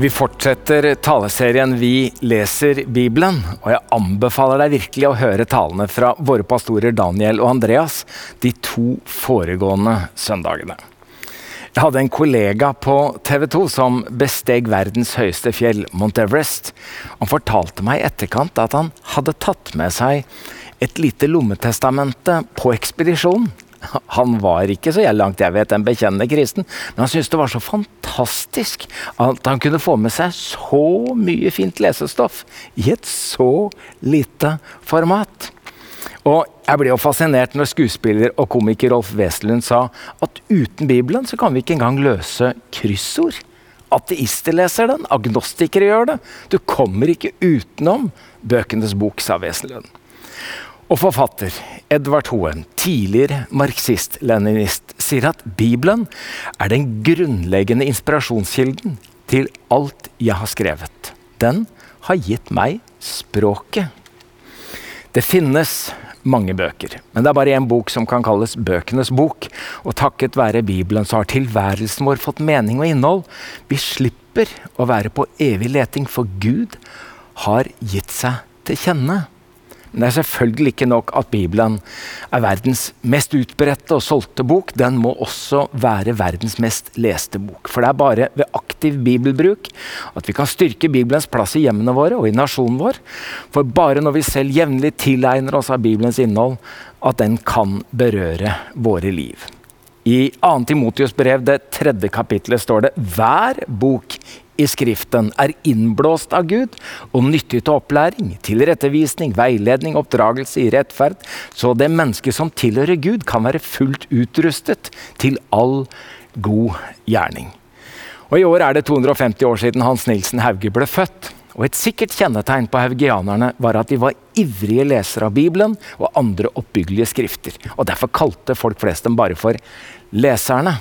Vi fortsetter taleserien Vi leser Bibelen, og jeg anbefaler deg virkelig å høre talene fra våre pastorer Daniel og Andreas de to foregående søndagene. Jeg hadde en kollega på TV 2 som besteg verdens høyeste fjell, Mount Everest. Han fortalte meg i etterkant at han hadde tatt med seg et lite lommetestamente på ekspedisjonen. Han var ikke så langt jeg vet en bekjennende kristen, men han syntes det var så fantastisk at han kunne få med seg så mye fint lesestoff i et så lite format. Og jeg ble jo fascinert når skuespiller og komiker Rolf Wesenlund sa at uten Bibelen så kan vi ikke engang løse kryssord. Ateister leser den, agnostikere gjør det. Du kommer ikke utenom bøkenes bok, sa Wesenlund. Og forfatter Edvard Hoem, tidligere marxist-leninist, sier at Bibelen er den grunnleggende inspirasjonskilden til alt jeg har skrevet. Den har gitt meg språket. Det finnes mange bøker, men det er bare én bok som kan kalles bøkenes bok. Og takket være Bibelen så har tilværelsen vår fått mening og innhold. Vi slipper å være på evig leting, for Gud har gitt seg til kjenne. Men det er selvfølgelig ikke nok at Bibelen er verdens mest utbredte og solgte bok. Den må også være verdens mest leste bok. For det er bare ved aktiv bibelbruk at vi kan styrke Bibelens plass i hjemmene våre og i nasjonen vår. For bare når vi selv jevnlig tilegner oss av Bibelens innhold, at den kan berøre våre liv. I 2. Timotius brev, det tredje kapittelet, står det hver bok i Skriften er innblåst av Gud og nyttig til opplæring, tilrettevisning, veiledning, oppdragelse i rettferd, så det mennesket som tilhører Gud, kan være fullt utrustet til all god gjerning. Og I år er det 250 år siden Hans Nilsen Hauge ble født. Og Et sikkert kjennetegn på haugianerne var at de var ivrige lesere av Bibelen og andre oppbyggelige skrifter. Og Derfor kalte folk flest dem bare for leserne.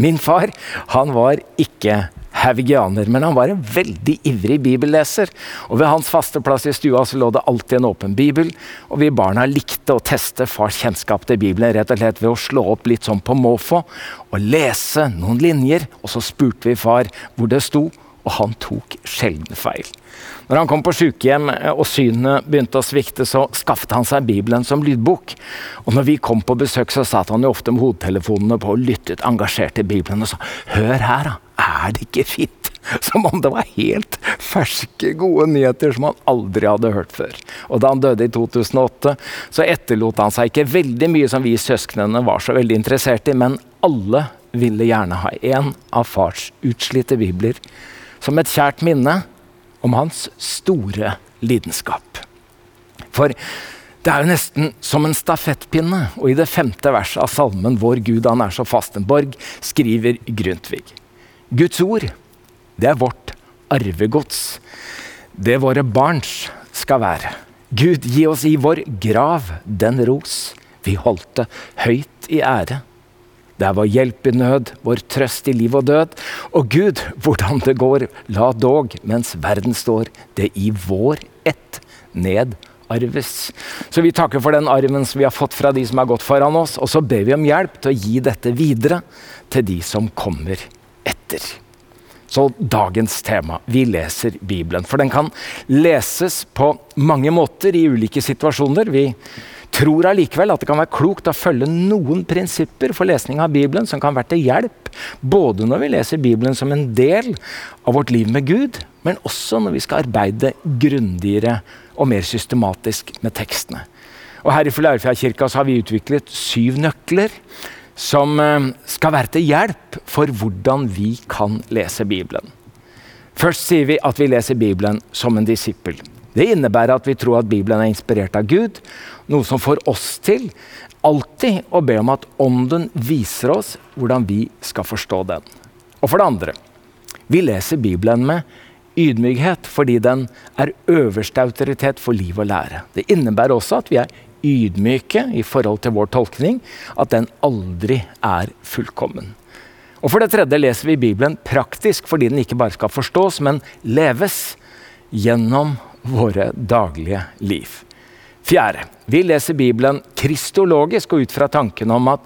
Min far han var ikke haugianer, men han var en veldig ivrig bibelleser. Og Ved hans faste plass i stua så lå det alltid en åpen bibel. Og vi barna likte å teste fars kjennskap til Bibelen rett og slett ved å slå opp litt sånn på måfå og lese noen linjer. Og så spurte vi far hvor det sto, og han tok sjelden feil. Når han kom på sykehjem eh, og synet begynte å svikte, så skaffet han seg Bibelen som lydbok. Og når vi kom på besøk, så satt han jo ofte med hodetelefonene på og lyttet engasjert til Bibelen og sa Hør her, da. Er det ikke fint? Som om det var helt ferske, gode nyheter som han aldri hadde hørt før. Og da han døde i 2008, så etterlot han seg ikke veldig mye som vi søsknene var så veldig interessert i, men alle ville gjerne ha en av fars utslitte bibler som et kjært minne om hans store lidenskap. For det er jo nesten som en stafettpinne, og i det femte verset av salmen 'Vår Gud, han er så fast en borg', skriver Grundtvig. Guds ord, det er vårt arvegods. Det våre barns skal være. Gud, gi oss i vår grav den ros vi holdt høyt i ære. Det er vår hjelp i nød, vår trøst i liv og død. Og Gud, hvordan det går, la dog, mens verden står, det i vår ett nedarves. Så vi takker for den arven som vi har fått fra de som har gått foran oss, og så ber vi om hjelp til å gi dette videre til de som kommer etter. Så dagens tema vi leser Bibelen. For den kan leses på mange måter i ulike situasjoner. Vi tror allikevel at det kan være klokt å følge noen prinsipper for lesning av Bibelen som kan være til hjelp, både når vi leser Bibelen som en del av vårt liv med Gud, men også når vi skal arbeide grundigere og mer systematisk med tekstene. Og Her i Filadelfia-kirka har vi utviklet syv nøkler som eh, skal være til hjelp for hvordan vi kan lese Bibelen. Først sier vi at vi leser Bibelen som en disippel. Det innebærer at vi tror at Bibelen er inspirert av Gud, noe som får oss til alltid å be om at Ånden viser oss hvordan vi skal forstå den. Og for det andre, vi leser Bibelen med ydmykhet fordi den er øverste autoritet for liv og lære. Det innebærer også at vi er ydmyke i forhold til vår tolkning, at den aldri er fullkommen. Og For det tredje leser vi Bibelen praktisk fordi den ikke bare skal forstås, men leves gjennom våre daglige liv. Fjerde. Vi leser Bibelen kristologisk og ut fra tanken om at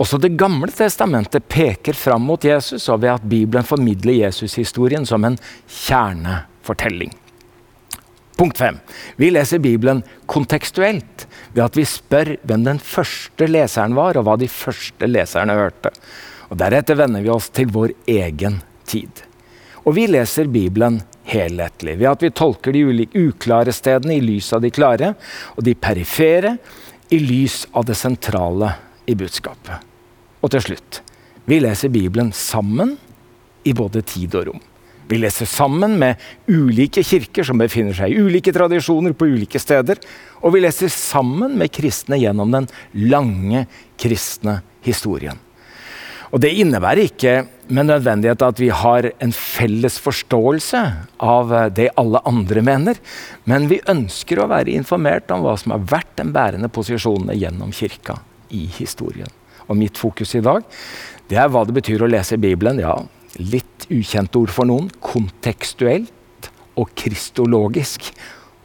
også Det gamle testamentet peker fram mot Jesus, og ved at Bibelen formidler Jesushistorien som en kjernefortelling. Punkt fem. Vi leser Bibelen kontekstuelt ved at vi spør hvem den første leseren var, og hva de første leserne hørte. Og Deretter vender vi oss til vår egen tid. Og vi leser Bibelen helhetlig ved at vi tolker de uklare stedene i lys av de klare, og de perifere i lys av det sentrale i budskapet. Og til slutt vi leser Bibelen sammen i både tid og rom. Vi leser sammen med ulike kirker som befinner seg i ulike tradisjoner på ulike steder. Og vi leser sammen med kristne gjennom den lange kristne historien. Og Det innebærer ikke med nødvendighet at vi har en felles forståelse av det alle andre mener, men vi ønsker å være informert om hva som har vært den bærende posisjonene gjennom kirka i historien. Og Mitt fokus i dag det er hva det betyr å lese Bibelen. Ja, litt ukjent ord for noen. Kontekstuelt og kristologisk.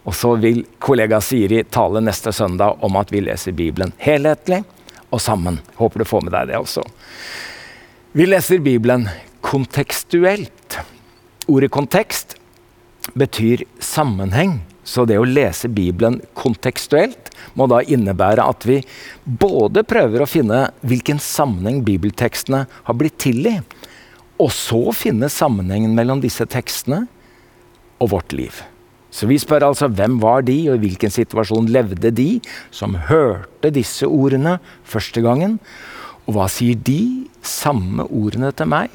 Og så vil kollega Siri tale neste søndag om at vi leser Bibelen helhetlig og sammen. Håper du får med deg det også. Vi leser Bibelen kontekstuelt. Ordet kontekst betyr sammenheng. Så det å lese Bibelen kontekstuelt må da innebære at vi både prøver å finne hvilken sammenheng bibeltekstene har blitt til i, og så finne sammenhengen mellom disse tekstene og vårt liv. Så vi spør altså hvem var de, og i hvilken situasjon levde de som hørte disse ordene første gangen? Og hva sier de samme ordene til meg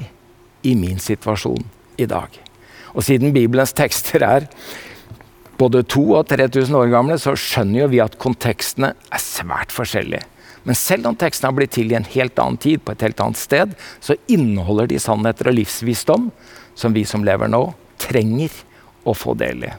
i min situasjon i dag? Og siden Bibelens tekster er både 2000 og 3000 år gamle, så skjønner jo vi at kontekstene er svært forskjellige. Men selv om tekstene har blitt til i en helt annen tid, på et helt annet sted, så inneholder de sannheter og livsvisdom som vi som lever nå, trenger å få del i.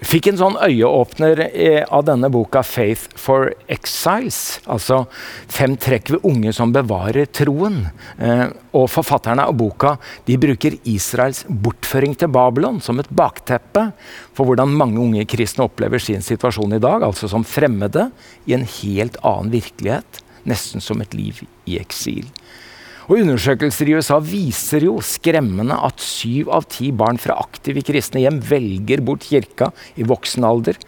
Fikk en sånn øyeåpner eh, av denne boka 'Faith for Exiles'. Altså fem trekk ved unge som bevarer troen. Eh, og forfatterne av boka de bruker Israels bortføring til Babylon som et bakteppe for hvordan mange unge kristne opplever sin situasjon i dag. Altså som fremmede i en helt annen virkelighet. Nesten som et liv i eksil. Og Undersøkelser i USA viser jo skremmende at syv av ti barn fra aktive kristne hjem velger bort kirka i voksen alder.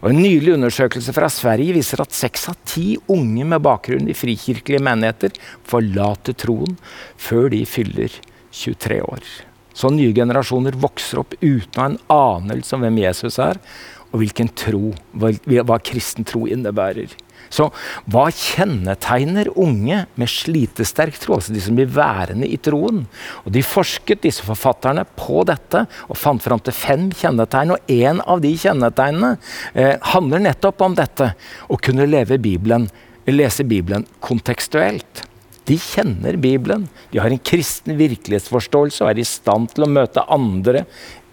Og En nylig undersøkelse fra Sverige viser at seks av ti unge med bakgrunn i frikirkelige menigheter forlater troen før de fyller 23 år. Så nye generasjoner vokser opp uten å ha en anelse om hvem Jesus er, og hvilken tro, hva, hva kristen tro innebærer. Så hva kjennetegner unge med slitesterk tro, altså de som blir værende i troen? Og De forsket, disse forfatterne, på dette og fant fram til fem kjennetegn. Og én av de kjennetegnene eh, handler nettopp om dette. Å kunne Bibelen, lese Bibelen kontekstuelt. De kjenner Bibelen, de har en kristen virkelighetsforståelse og er i stand til å møte andre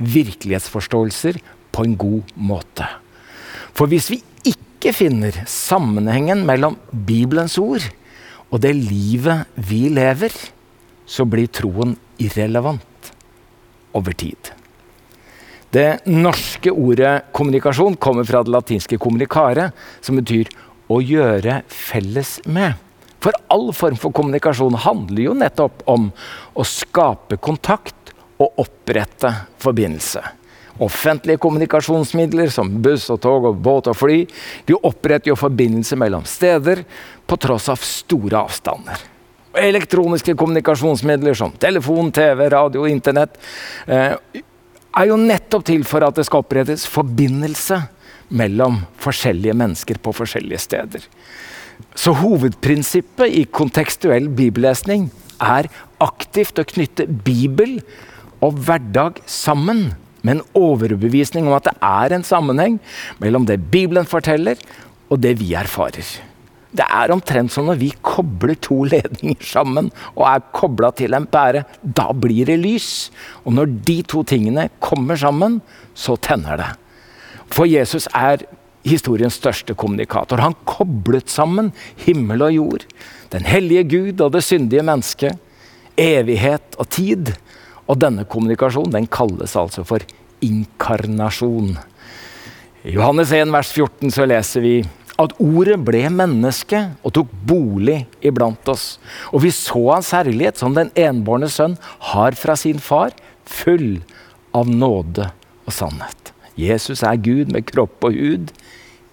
virkelighetsforståelser på en god måte. For hvis vi ikke finner sammenhengen mellom Bibelens ord og det livet vi lever, så blir troen irrelevant over tid. Det norske ordet kommunikasjon kommer fra det latinske 'communicare', som betyr å gjøre felles med. For all form for kommunikasjon handler jo nettopp om å skape kontakt og opprette forbindelse. Offentlige kommunikasjonsmidler som buss og tog og båt og fly de oppretter jo forbindelse mellom steder på tross av store avstander. Og elektroniske kommunikasjonsmidler som telefon, TV, radio og internett eh, er jo nettopp til for at det skal opprettes forbindelse mellom forskjellige mennesker på forskjellige steder. Så hovedprinsippet i kontekstuell bibellesning er aktivt å knytte Bibel og hverdag sammen med en overbevisning om at det er en sammenheng mellom det Bibelen forteller, og det vi erfarer. Det er omtrent som når vi kobler to ledninger sammen og er kobla til en pære. Da blir det lys. Og når de to tingene kommer sammen, så tenner det. For Jesus er historiens største kommunikator. Han koblet sammen himmel og jord. Den hellige Gud og det syndige mennesket. Evighet og tid. Og denne kommunikasjonen den kalles altså for inkarnasjon. I Johannes 1, vers 14 så leser vi at ordet ble menneske og tok bolig iblant oss. Og vi så hans herlighet som den enbårne sønn har fra sin far, full av nåde og sannhet. Jesus er Gud med kropp og hud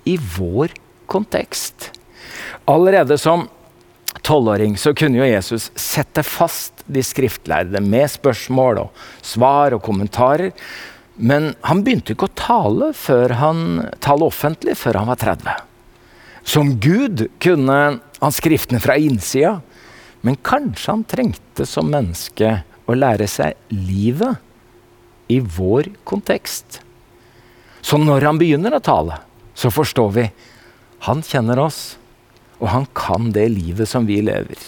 i vår kontekst. Allerede som tolvåring så kunne jo Jesus sette fast de skriftlærde med spørsmål og svar og kommentarer. Men han begynte ikke å tale, han, tale offentlig før han var 30. Som Gud kunne han skriftene fra innsida, men kanskje han trengte som menneske å lære seg livet i vår kontekst. Så når han begynner å tale, så forstår vi han kjenner oss, og han kan det livet som vi lever.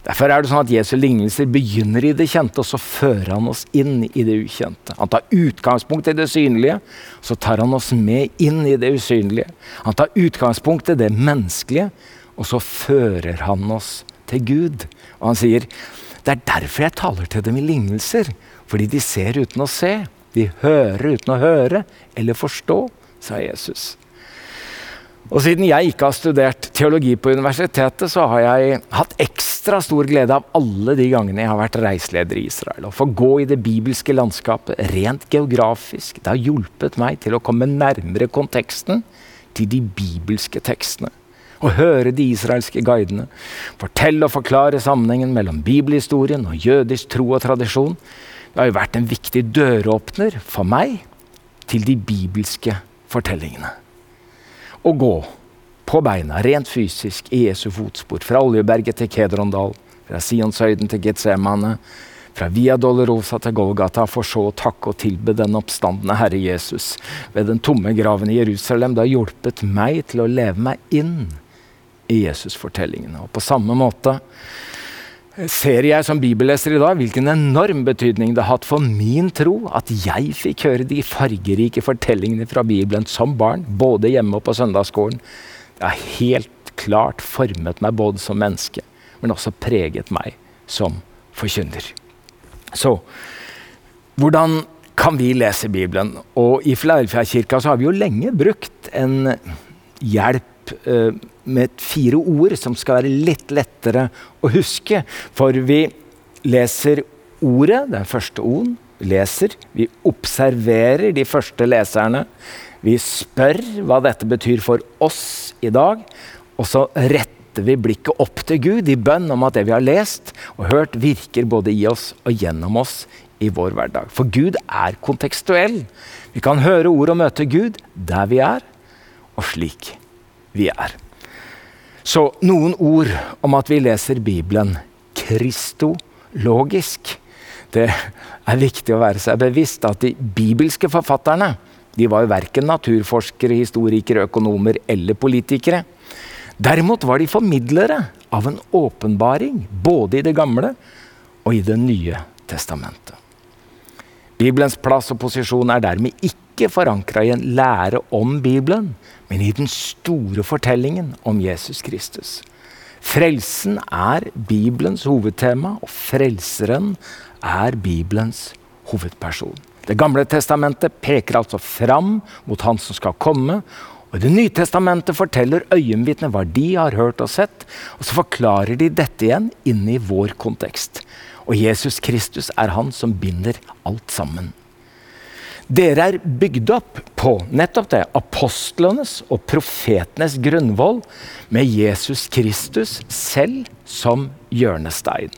Derfor er det sånn at Jesu lignelser begynner i det kjente, og så fører han oss inn i det ukjente. Han tar utgangspunkt i det synlige, så tar han oss med inn i det usynlige. Han tar utgangspunkt i det menneskelige, og så fører han oss til Gud. Og han sier det er derfor jeg taler til dem i lignelser. Fordi de ser uten å se. De hører uten å høre eller forstå, sa Jesus. Og siden jeg ikke har studert teologi på universitetet, så har jeg hatt ekstra stor glede av alle de gangene jeg har vært reiseleder i Israel. Å få gå i det bibelske landskapet rent geografisk. Det har hjulpet meg til å komme nærmere konteksten til de bibelske tekstene. Å høre de israelske guidene fortelle og forklare sammenhengen mellom bibelhistorien og jødisk tro og tradisjon. Det har jo vært en viktig døråpner for meg til de bibelske fortellingene å gå på beina, rent fysisk, i Jesu fotspor. Fra Oljeberget til Kedrondal, fra Sionshøyden til Getsemane, fra Via Dolorosa til Golgata, for så å takke og tilbe den oppstandende Herre Jesus ved den tomme graven i Jerusalem. Det har hjulpet meg til å leve meg inn i Jesus-fortellingene. Og på samme måte ser jeg som bibelleser i dag hvilken enorm betydning det har hatt for min tro at jeg fikk høre de fargerike fortellingene fra Bibelen som barn, både hjemme og på søndagsskolen. Det har helt klart formet meg både som menneske, men også preget meg som forkynner. Så hvordan kan vi lese Bibelen? Og i Filadelfia-kirka har vi jo lenge brukt en hjelp eh, med fire ord som skal være litt lettere å huske. For vi leser ordet, den første O-en, Leser. Vi observerer de første leserne. Vi spør hva dette betyr for oss i dag. Og så retter vi blikket opp til Gud i bønn om at det vi har lest og hørt, virker både i oss og gjennom oss i vår hverdag. For Gud er kontekstuell. Vi kan høre ord og møte Gud der vi er, og slik vi er. Så noen ord om at vi leser Bibelen kristologisk. Det er viktig å være seg bevisst at de bibelske forfatterne de var jo verken naturforskere, historikere, økonomer eller politikere. Derimot var de formidlere av en åpenbaring både i Det gamle og i Det nye testamentet. Bibelens plass og posisjon er dermed ikke forankra i en lære om Bibelen, men i den store fortellingen om Jesus Kristus. Frelsen er Bibelens hovedtema, og frelseren er Bibelens hovedperson. Det gamle testamentet peker altså fram mot Han som skal komme. Og Det nye testamentet forteller øyenvitner hva de har hørt og sett. Og så forklarer de dette igjen inni vår kontekst. Og Jesus Kristus er han som binder alt sammen. Dere er bygd opp på nettopp det, apostlenes og profetenes grunnvoll, med Jesus Kristus selv som hjørnestein.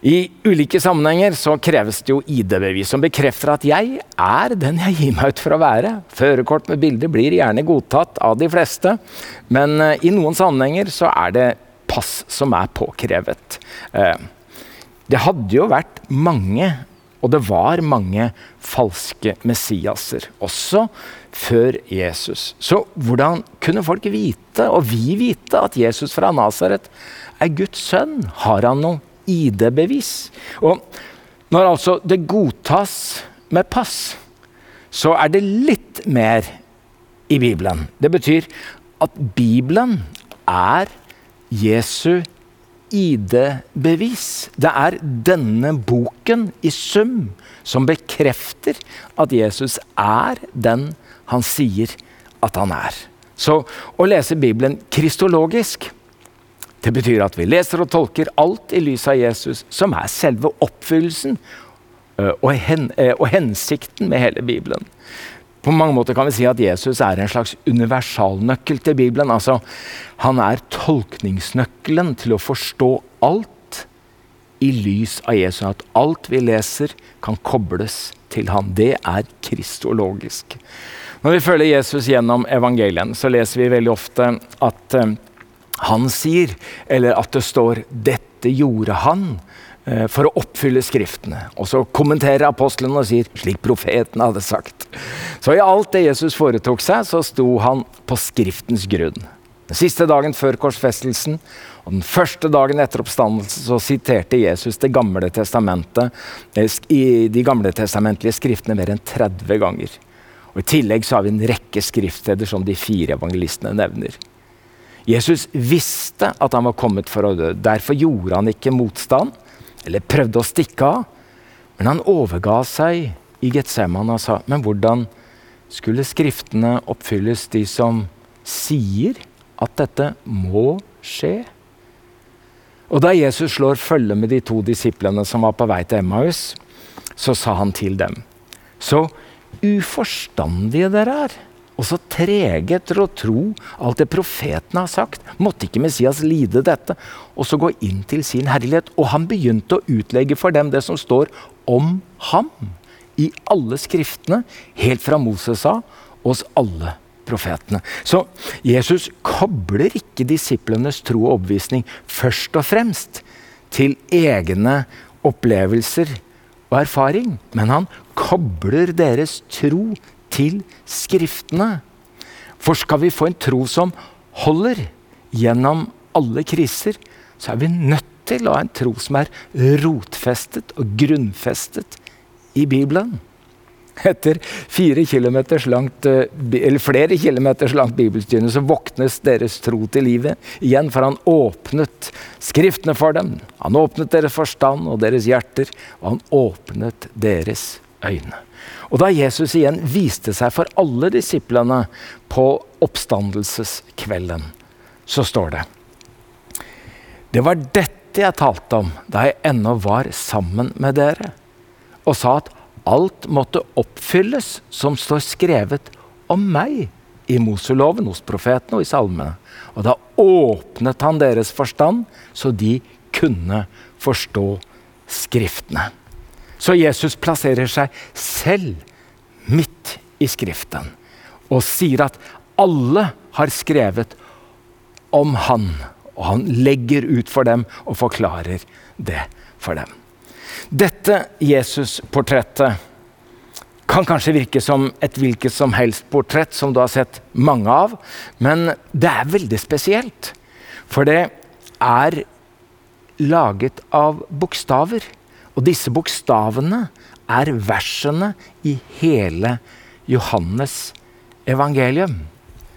I ulike sammenhenger så kreves det jo ID-bevis som bekrefter at jeg er den jeg gir meg ut for å være. Førerkort med bilde blir gjerne godtatt av de fleste, men uh, i noen sammenhenger så er det pass som er påkrevet. Uh, det hadde jo vært mange og det var mange falske Messiaser, også før Jesus. Så hvordan kunne folk vite, og vi vite, at Jesus fra Nasaret er Guds sønn? Har han noe ID-bevis? Og når altså det godtas med pass, så er det litt mer i Bibelen. Det betyr at Bibelen er Jesu ID-bevis. Det er denne boken i sum som bekrefter at Jesus er den han sier at han er. Så å lese Bibelen kristologisk det betyr at vi leser og tolker alt i lys av Jesus, som er selve oppfyllelsen og, hen, og hensikten med hele Bibelen. På mange måter kan vi si at Jesus er en slags universalnøkkel til Bibelen. Altså, han er tolkningsnøkkelen til å forstå alt i lys av Jesus. At alt vi leser, kan kobles til han. Det er kristologisk. Når vi følger Jesus gjennom evangelien, så leser vi veldig ofte at uh, han sier, eller at det står 'dette gjorde han'. Eh, for å oppfylle Skriftene. Og så kommenterer apostlene og sier slik profeten hadde sagt. Så i alt det Jesus foretok seg, så sto han på Skriftens grunn. Den siste dagen før korsfestelsen og den første dagen etter oppstandelsen så siterte Jesus Det gamle testamentet eh, i de gamle testamentlige skriftene mer enn 30 ganger. Og I tillegg så har vi en rekke skriftsteder som de fire evangelistene nevner. Jesus visste at han var kommet for å dø. Derfor gjorde han ikke motstand eller prøvde å stikke av. Men han overga seg i Getsemane og sa men hvordan skulle Skriftene oppfylles, de som sier at dette må skje? Og Da Jesus slår følge med de to disiplene som var på vei til Emmaus, så sa han til dem Så uforstandige dere er og så trege etter å tro alt det profetene har sagt. Måtte ikke Messias lide dette? Og så gå inn til sin herlighet. Og han begynte å utlegge for dem det som står om ham i alle skriftene, helt fra Moses sa, hos alle profetene. Så Jesus kobler ikke disiplenes tro og overbevisning først og fremst til egne opplevelser og erfaring, men han kobler deres tro til Skriftene. For skal vi få en tro som holder gjennom alle kriser, så er vi nødt til å ha en tro som er rotfestet og grunnfestet i Bibelen. Etter kilometers langt, eh, flere kilometers langt bibelstyne så våknes deres tro til livet igjen, for han åpnet Skriftene for dem. Han åpnet deres forstand og deres hjerter, og han åpnet deres øyne. Og da Jesus igjen viste seg for alle disiplene på oppstandelseskvelden, så står det Det var dette jeg talte om da jeg ennå var sammen med dere, og sa at alt måtte oppfylles som står skrevet om meg i Moseloven, hos profetene og i salmene. Og da åpnet han deres forstand, så de kunne forstå Skriftene. Så Jesus plasserer seg selv midt i Skriften og sier at alle har skrevet om han. Og han legger ut for dem og forklarer det for dem. Dette Jesus-portrettet kan kanskje virke som et hvilket som helst portrett som du har sett mange av, men det er veldig spesielt. For det er laget av bokstaver. Og disse bokstavene er versene i hele Johannes evangelium.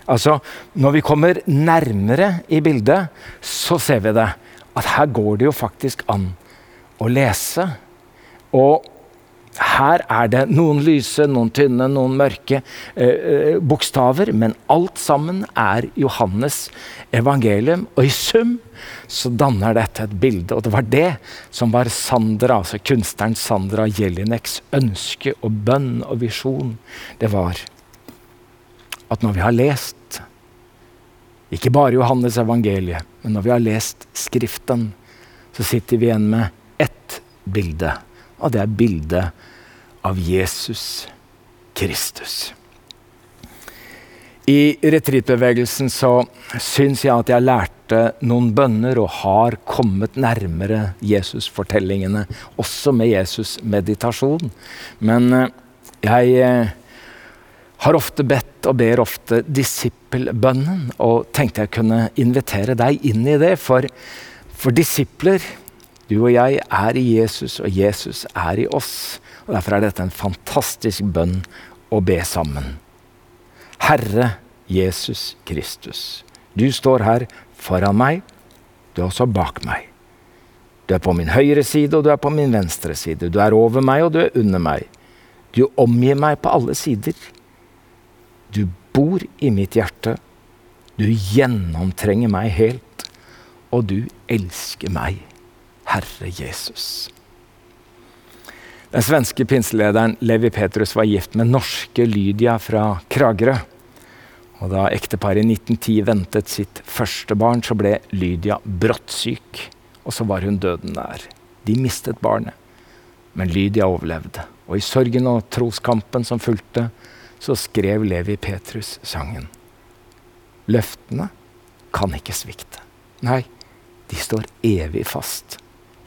Altså, når vi kommer nærmere i bildet, så ser vi det. At her går det jo faktisk an å lese. Og her er det noen lyse, noen tynne, noen mørke eh, eh, bokstaver, men alt sammen er Johannes evangelium. Og i sum så danner dette et bilde. Og det var det som var Sandra, altså kunstneren Sandra Jelineks ønske og bønn og visjon. Det var at når vi har lest ikke bare Johannes evangeliet, men når vi har lest Skriften, så sitter vi igjen med ett bilde og det er bildet av Jesus Kristus. I retreatbevegelsen så syns jeg at jeg lærte noen bønner og har kommet nærmere Jesus-fortellingene, også med Jesus-meditasjon. Men eh, jeg eh, har ofte bedt og ber ofte disippelbønnen, og tenkte jeg kunne invitere deg inn i det. For, for disipler du og jeg er i Jesus, og Jesus er i oss. og Derfor er dette en fantastisk bønn å be sammen. Herre Jesus Kristus, du står her foran meg, du er også bak meg. Du er på min høyre side, og du er på min venstre side. Du er over meg, og du er under meg. Du omgir meg på alle sider. Du bor i mitt hjerte. Du gjennomtrenger meg helt, og du elsker meg, Herre Jesus. Den svenske pinselederen Levi Petrus var gift med norske Lydia fra Kragerø. Og Da ekteparet i 1910 ventet sitt første barn, så ble Lydia brått syk. Og så var hun døden nær. De mistet barnet. Men Lydia overlevde. Og i sorgen og troskampen som fulgte, så skrev Levi Petrus sangen. Løftene kan ikke svikte. Nei, de står evig fast.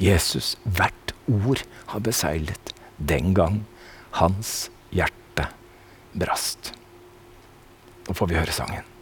Jesus, hvert ord har beseglet den gang hans hjerte brast. Nå får vi høre sangen.